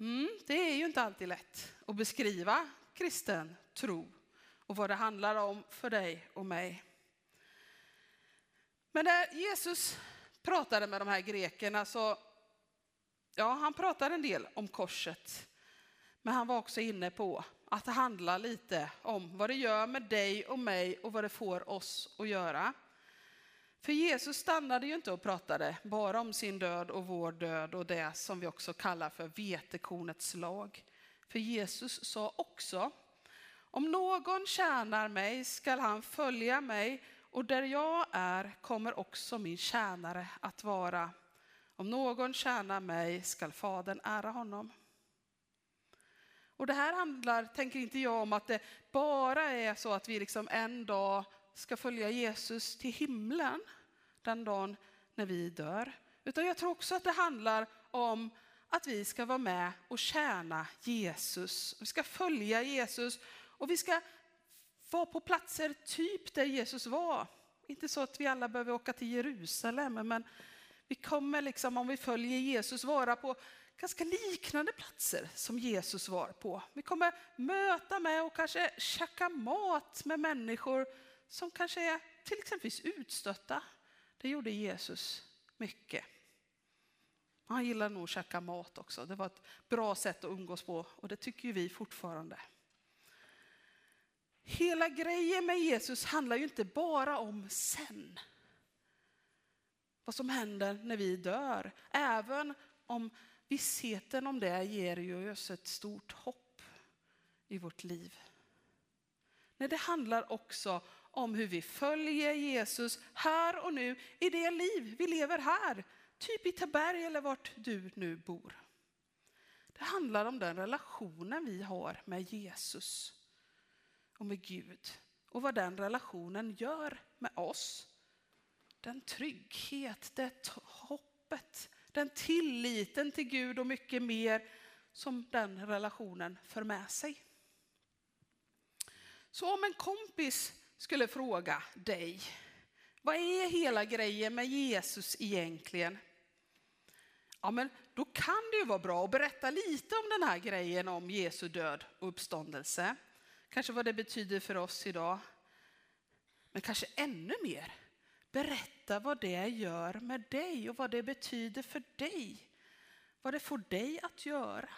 Mm, det är ju inte alltid lätt att beskriva kristen tro och vad det handlar om för dig och mig. Men när Jesus pratade med de här grekerna så, ja, han pratade en del om korset. Men han var också inne på att handla lite om vad det gör med dig och mig och vad det får oss att göra. För Jesus stannade ju inte och pratade bara om sin död och vår död och det som vi också kallar för vetekornets lag. För Jesus sa också, om någon tjänar mig skall han följa mig och där jag är kommer också min tjänare att vara. Om någon tjänar mig skall Fadern ära honom. Och det här handlar, tänker inte jag om att det bara är så att vi liksom en dag ska följa Jesus till himlen, den dagen när vi dör. Utan jag tror också att det handlar om att vi ska vara med och tjäna Jesus. Vi ska följa Jesus och vi ska vara på platser typ där Jesus var. Inte så att vi alla behöver åka till Jerusalem, men vi kommer liksom om vi följer Jesus vara på ganska liknande platser som Jesus var på. Vi kommer möta med och kanske käka mat med människor som kanske är till exempel utstötta. Det gjorde Jesus mycket. Han gillade nog att käka mat också. Det var ett bra sätt att umgås på och det tycker ju vi fortfarande. Hela grejen med Jesus handlar ju inte bara om sen. Vad som händer när vi dör. Även om vissheten om det ger ju oss ett stort hopp i vårt liv. Nej, det handlar också om hur vi följer Jesus här och nu i det liv vi lever här. Typ i Taberg eller vart du nu bor. Det handlar om den relationen vi har med Jesus och med Gud och vad den relationen gör med oss. Den trygghet, det hoppet, den tilliten till Gud och mycket mer som den relationen för med sig. Så om en kompis skulle fråga dig, vad är hela grejen med Jesus egentligen? Ja, men då kan det ju vara bra att berätta lite om den här grejen om Jesu död och uppståndelse. Kanske vad det betyder för oss idag. Men kanske ännu mer, berätta vad det gör med dig och vad det betyder för dig. Vad det får dig att göra.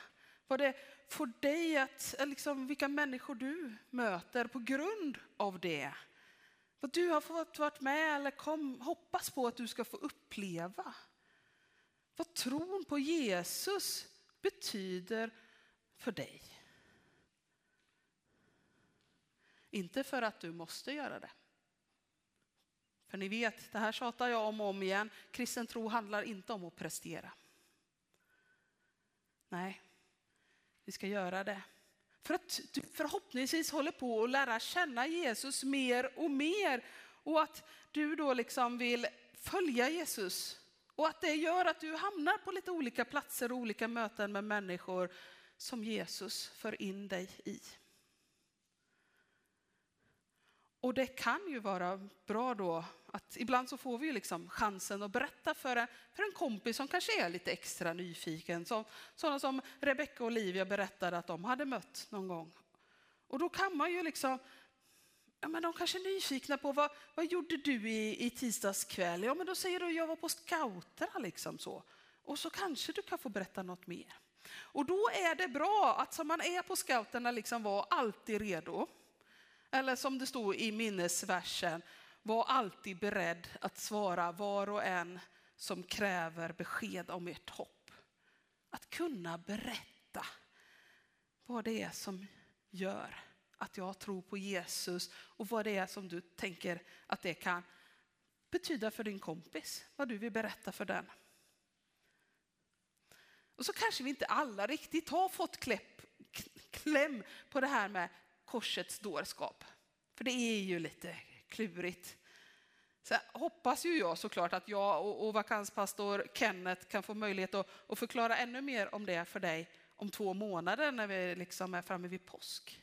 Vad det får dig att, liksom, vilka människor du möter på grund av det. Vad du har fått vara med eller kom, hoppas på att du ska få uppleva. Vad tron på Jesus betyder för dig. Inte för att du måste göra det. För ni vet, det här tjatar jag om och om igen. Kristen tro handlar inte om att prestera. Nej, vi ska göra det. För att du förhoppningsvis håller på att lära känna Jesus mer och mer. Och att du då liksom vill följa Jesus. Och att det gör att du hamnar på lite olika platser och olika möten med människor som Jesus för in dig i. Och det kan ju vara bra då att ibland så får vi ju liksom chansen att berätta för en, för en kompis som kanske är lite extra nyfiken. Som, sådana som Rebecca och Olivia berättade att de hade mött någon gång. Och då kan man ju liksom, ja men de kanske är nyfikna på vad, vad gjorde du i, i tisdags kväll? Ja men då säger du jag var på scouterna liksom så. Och så kanske du kan få berätta något mer. Och då är det bra att som man är på scouterna liksom vara alltid redo. Eller som det stod i minnesversen, var alltid beredd att svara var och en som kräver besked om ert hopp. Att kunna berätta vad det är som gör att jag tror på Jesus och vad det är som du tänker att det kan betyda för din kompis, vad du vill berätta för den. Och så kanske vi inte alla riktigt har fått kläpp, kläm på det här med korsets dårskap. För det är ju lite klurigt. Så hoppas ju jag såklart att jag och, och vakanspastor Kenneth kan få möjlighet att, att, förklara ännu mer om det för dig om två månader när vi liksom är framme vid påsk.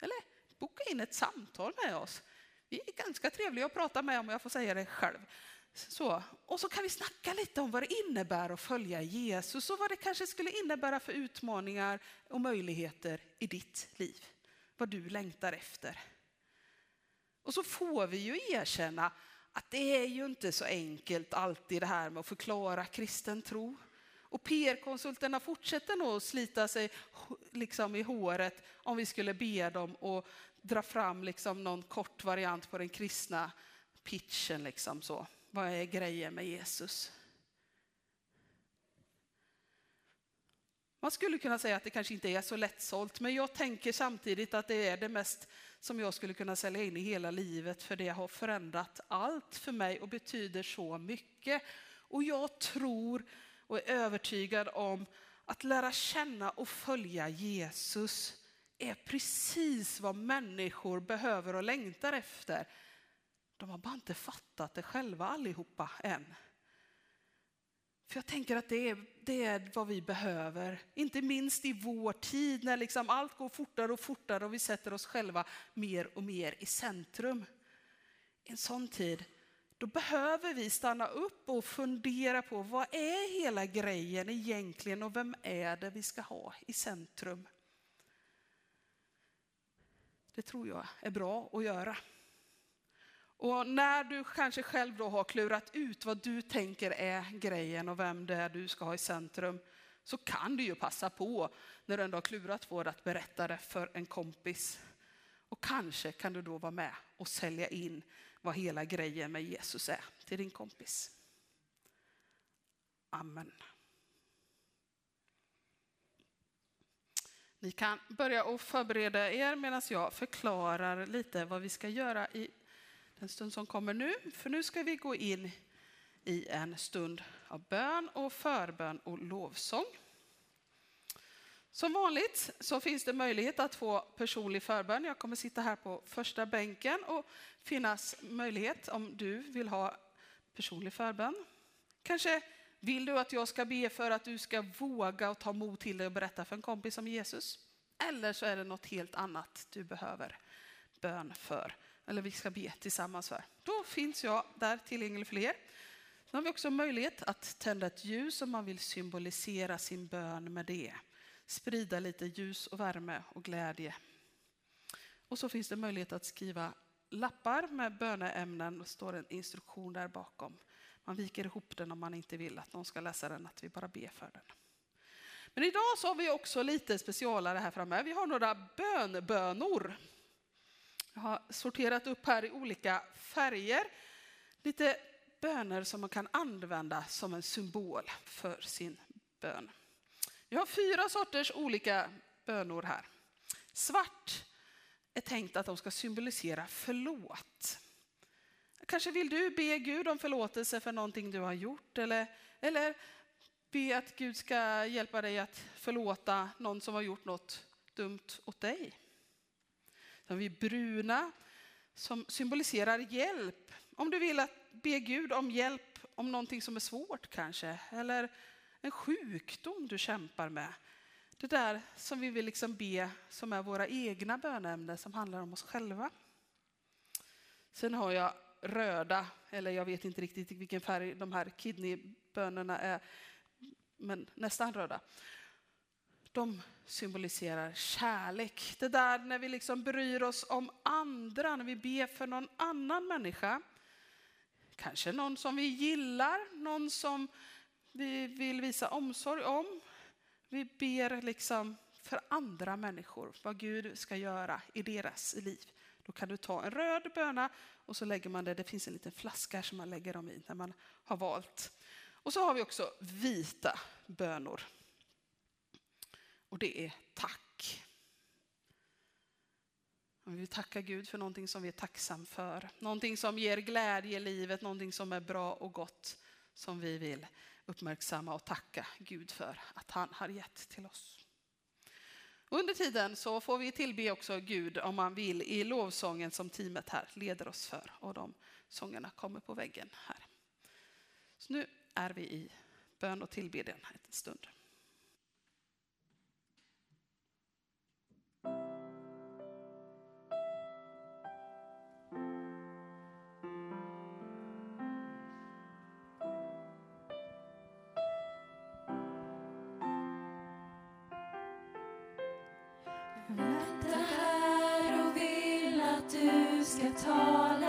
Eller boka in ett samtal med oss. Vi är ganska trevliga att prata med om jag får säga det själv. Så, och så kan vi snacka lite om vad det innebär att följa Jesus och vad det kanske skulle innebära för utmaningar och möjligheter i ditt liv vad du längtar efter. Och så får vi ju erkänna att det är ju inte så enkelt alltid det här med att förklara kristen tro. Och PR-konsulterna fortsätter nog att slita sig liksom i håret om vi skulle be dem att dra fram liksom någon kort variant på den kristna pitchen. Liksom så. Vad är grejen med Jesus? Man skulle kunna säga att det kanske inte är så lättsålt, men jag tänker samtidigt att det är det mest som jag skulle kunna sälja in i hela livet, för det har förändrat allt för mig och betyder så mycket. Och jag tror och är övertygad om att lära känna och följa Jesus är precis vad människor behöver och längtar efter. De har bara inte fattat det själva allihopa än. För jag tänker att det är, det är vad vi behöver, inte minst i vår tid när liksom allt går fortare och fortare och vi sätter oss själva mer och mer i centrum. I en sån tid, då behöver vi stanna upp och fundera på vad är hela grejen egentligen och vem är det vi ska ha i centrum? Det tror jag är bra att göra. Och när du kanske själv då har klurat ut vad du tänker är grejen och vem det är du ska ha i centrum, så kan du ju passa på när du ändå har klurat på det att berätta det för en kompis. Och kanske kan du då vara med och sälja in vad hela grejen med Jesus är till din kompis. Amen. Ni kan börja och förbereda er medan jag förklarar lite vad vi ska göra i den stund som kommer nu. För nu ska vi gå in i en stund av bön och förbön och lovsång. Som vanligt så finns det möjlighet att få personlig förbön. Jag kommer sitta här på första bänken och finnas möjlighet om du vill ha personlig förbön. Kanske vill du att jag ska be för att du ska våga och ta mod till dig och berätta för en kompis om Jesus? Eller så är det något helt annat du behöver bön för. Eller vi ska be tillsammans för. Då finns jag där tillgänglig för er. Sen har vi också möjlighet att tända ett ljus om man vill symbolisera sin bön med det. Sprida lite ljus och värme och glädje. Och så finns det möjlighet att skriva lappar med böneämnen och står en instruktion där bakom. Man viker ihop den om man inte vill att någon ska läsa den, att vi bara ber för den. Men idag så har vi också lite specialare här framme. Vi har några bönbönor. Jag har sorterat upp här i olika färger. Lite böner som man kan använda som en symbol för sin bön. Jag har fyra sorters olika bönor här. Svart är tänkt att de ska symbolisera förlåt. Kanske vill du be Gud om förlåtelse för någonting du har gjort eller, eller be att Gud ska hjälpa dig att förlåta någon som har gjort något dumt åt dig. Sen har vi bruna som symboliserar hjälp. Om du vill att be Gud om hjälp om någonting som är svårt kanske, eller en sjukdom du kämpar med. Det där som vi vill liksom be som är våra egna bönämnen som handlar om oss själva. Sen har jag röda, eller jag vet inte riktigt vilken färg de här kidneybönorna är, men nästan röda. De symboliserar kärlek. Det där när vi liksom bryr oss om andra, när vi ber för någon annan människa. Kanske någon som vi gillar, någon som vi vill visa omsorg om. Vi ber liksom för andra människor, vad Gud ska göra i deras liv. Då kan du ta en röd böna och så lägger man det, det finns en liten flaska som man lägger dem i när man har valt. Och så har vi också vita bönor. Och det är tack. Vi vill tacka Gud för någonting som vi är tacksam för. Någonting som ger glädje i livet, någonting som är bra och gott som vi vill uppmärksamma och tacka Gud för att han har gett till oss. Under tiden så får vi tillbe också Gud om man vill i lovsången som teamet här leder oss för och de sångerna kommer på väggen här. Så nu är vi i bön och tillbedjan en stund. Du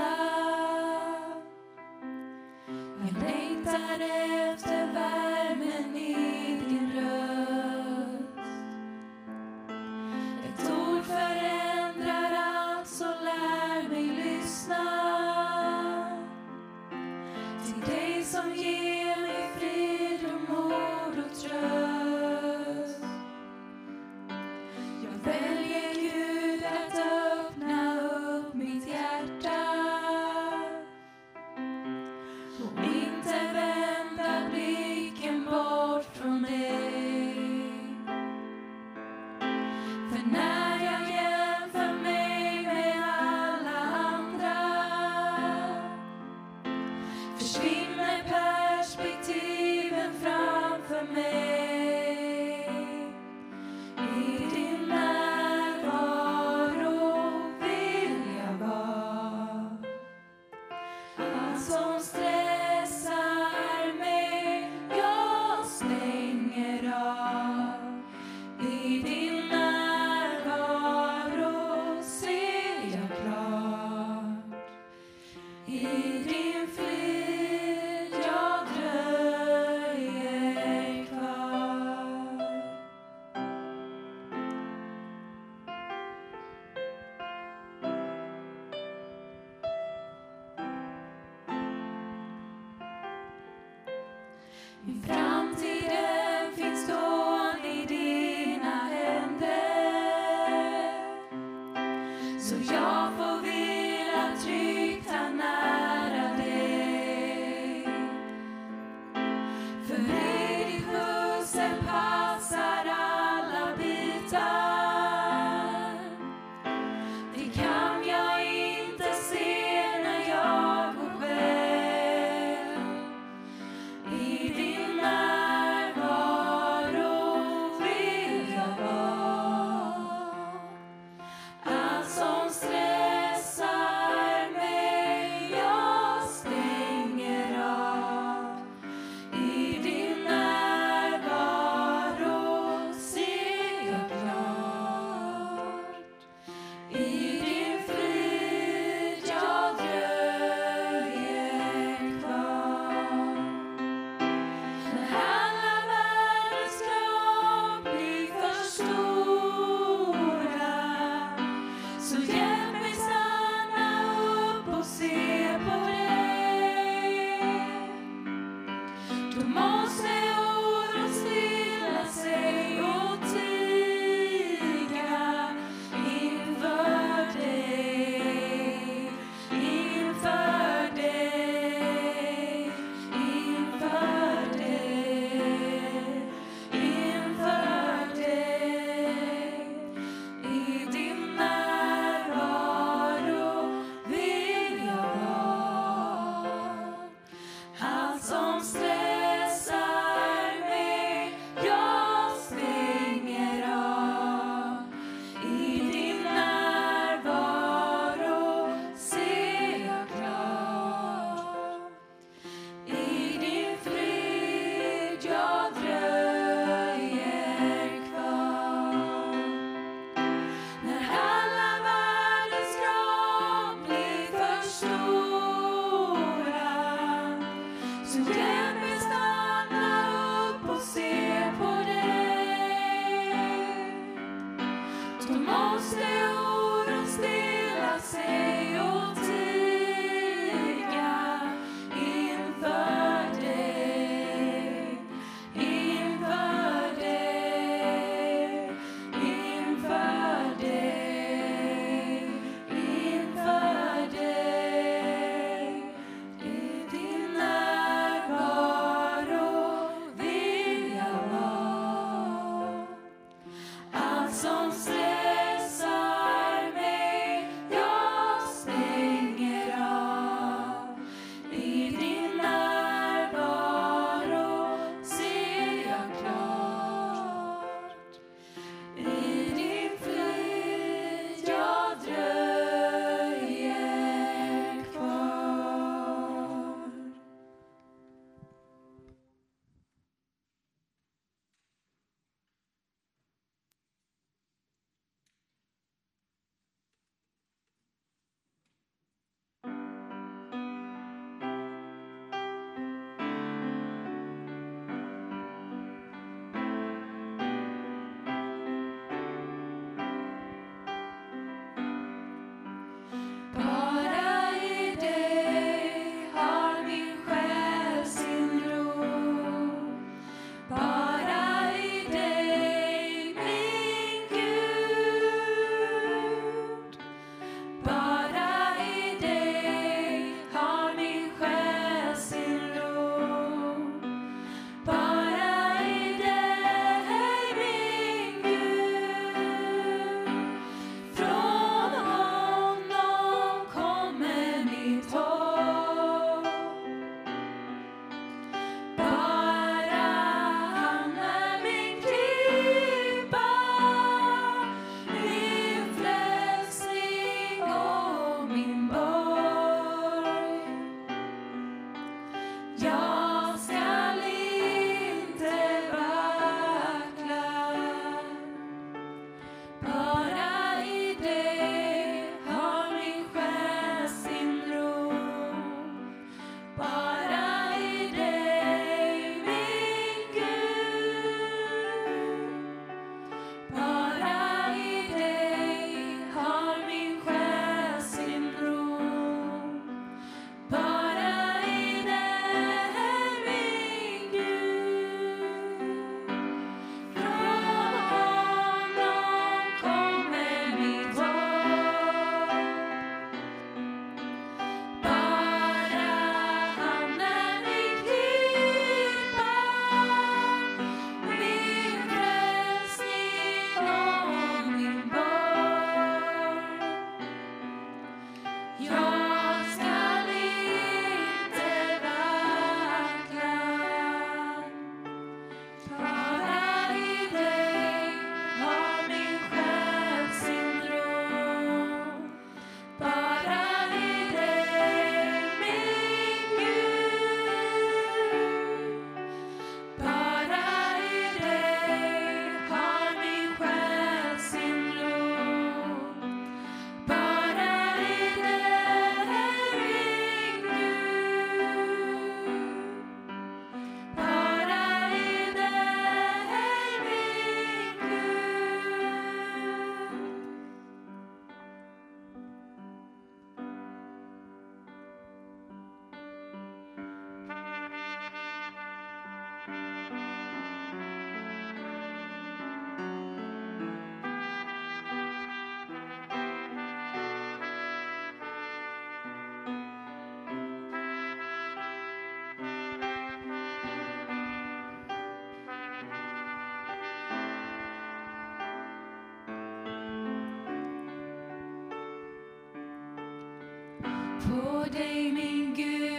På dig min Gud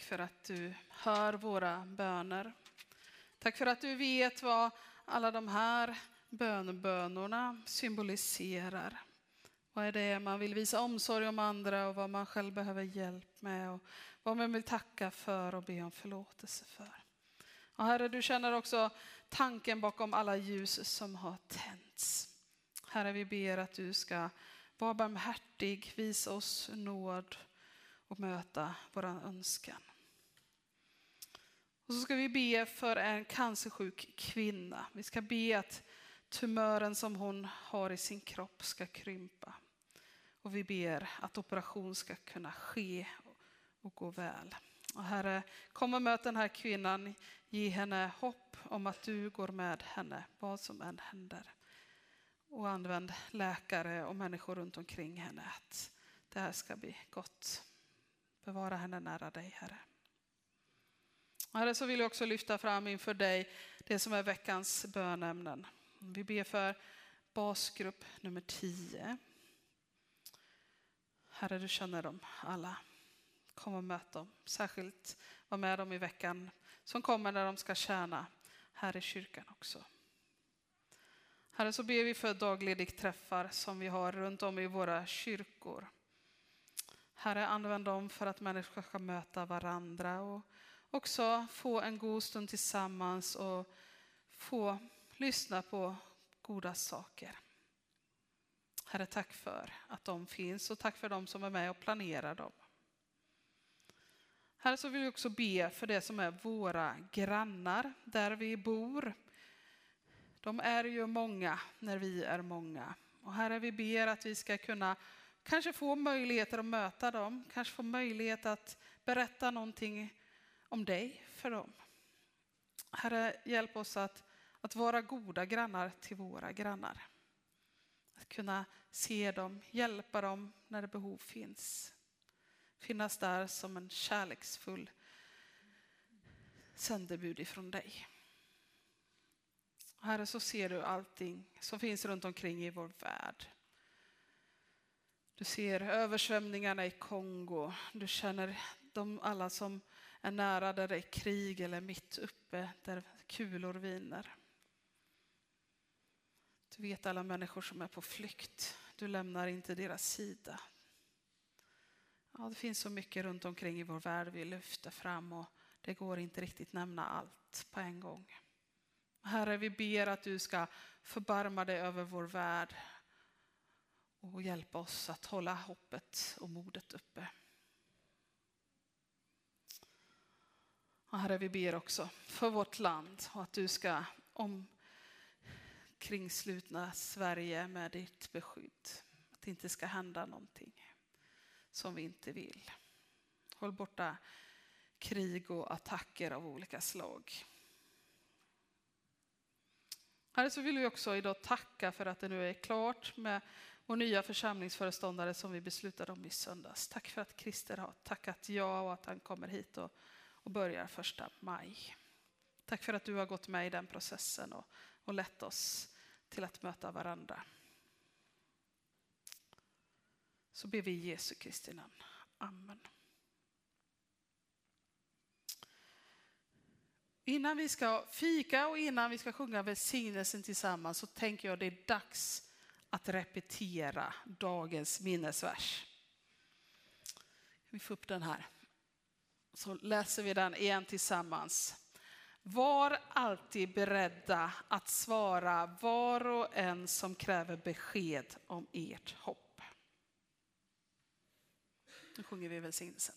tack för att du hör våra böner. Tack för att du vet vad alla de här bönbönorna symboliserar. Vad är det man vill visa omsorg om andra och vad man själv behöver hjälp med och vad man vill tacka för och be om förlåtelse för. Och Herre, du känner också tanken bakom alla ljus som har tänts. Herre, vi ber att du ska vara barmhärtig, visa oss nåd och möta vår önskan. Och så ska vi be för en cancersjuk kvinna. Vi ska be att tumören som hon har i sin kropp ska krympa. Och vi ber att operation ska kunna ske och gå väl. Och Herre, kom och möt den här kvinnan. Ge henne hopp om att du går med henne, vad som än händer. Och använd läkare och människor runt omkring henne att det här ska bli gott. Bevara henne nära dig, Herre. Herre, så vill jag också lyfta fram inför dig det som är veckans bönämnen. Vi ber för basgrupp nummer 10. Herre, du känner dem alla. Kom och möt dem. Särskilt var med dem i veckan som kommer när de ska tjäna här i kyrkan också. Herre, så ber vi för dagledigträffar som vi har runt om i våra kyrkor. Herre, använd dem för att människor ska möta varandra och också få en god stund tillsammans och få lyssna på goda saker. Herre, tack för att de finns och tack för de som är med och planerar dem. Herre, så vill vi också be för det som är våra grannar där vi bor. De är ju många när vi är många. Och Herre, vi ber att vi ska kunna kanske få möjligheter att möta dem, kanske få möjlighet att berätta någonting om dig för dem. Herre, hjälp oss att, att vara goda grannar till våra grannar. Att kunna se dem, hjälpa dem när det behov finns. Finnas där som en kärleksfull sändebud ifrån dig. Herre, så ser du allting som finns runt omkring i vår värld. Du ser översvämningarna i Kongo. Du känner de alla som är nära där det är krig eller mitt uppe där kulor viner. Du vet alla människor som är på flykt. Du lämnar inte deras sida. Ja, det finns så mycket runt omkring i vår värld vi lyfter fram och det går inte riktigt nämna allt på en gång. Herre, vi ber att du ska förbarma dig över vår värld och hjälpa oss att hålla hoppet och modet uppe. Och herre, vi ber också för vårt land och att du ska omkringslutna Sverige med ditt beskydd. Att det inte ska hända någonting som vi inte vill. Håll borta krig och attacker av olika slag. Herre, så vill vi också idag tacka för att det nu är klart med vår nya församlingsföreståndare som vi beslutade om i söndags. Tack för att Christer har tackat ja och att han kommer hit och, och börjar första maj. Tack för att du har gått med i den processen och, och lett oss till att möta varandra. Så ber vi i Jesu Kristi namn. Amen. Innan vi ska fika och innan vi ska sjunga välsignelsen tillsammans så tänker jag det är dags att repetera dagens minnesvers. Vi får upp den här. Så läser vi den igen tillsammans. Var alltid beredda att svara var och en som kräver besked om ert hopp. Nu sjunger vi välsignelsen.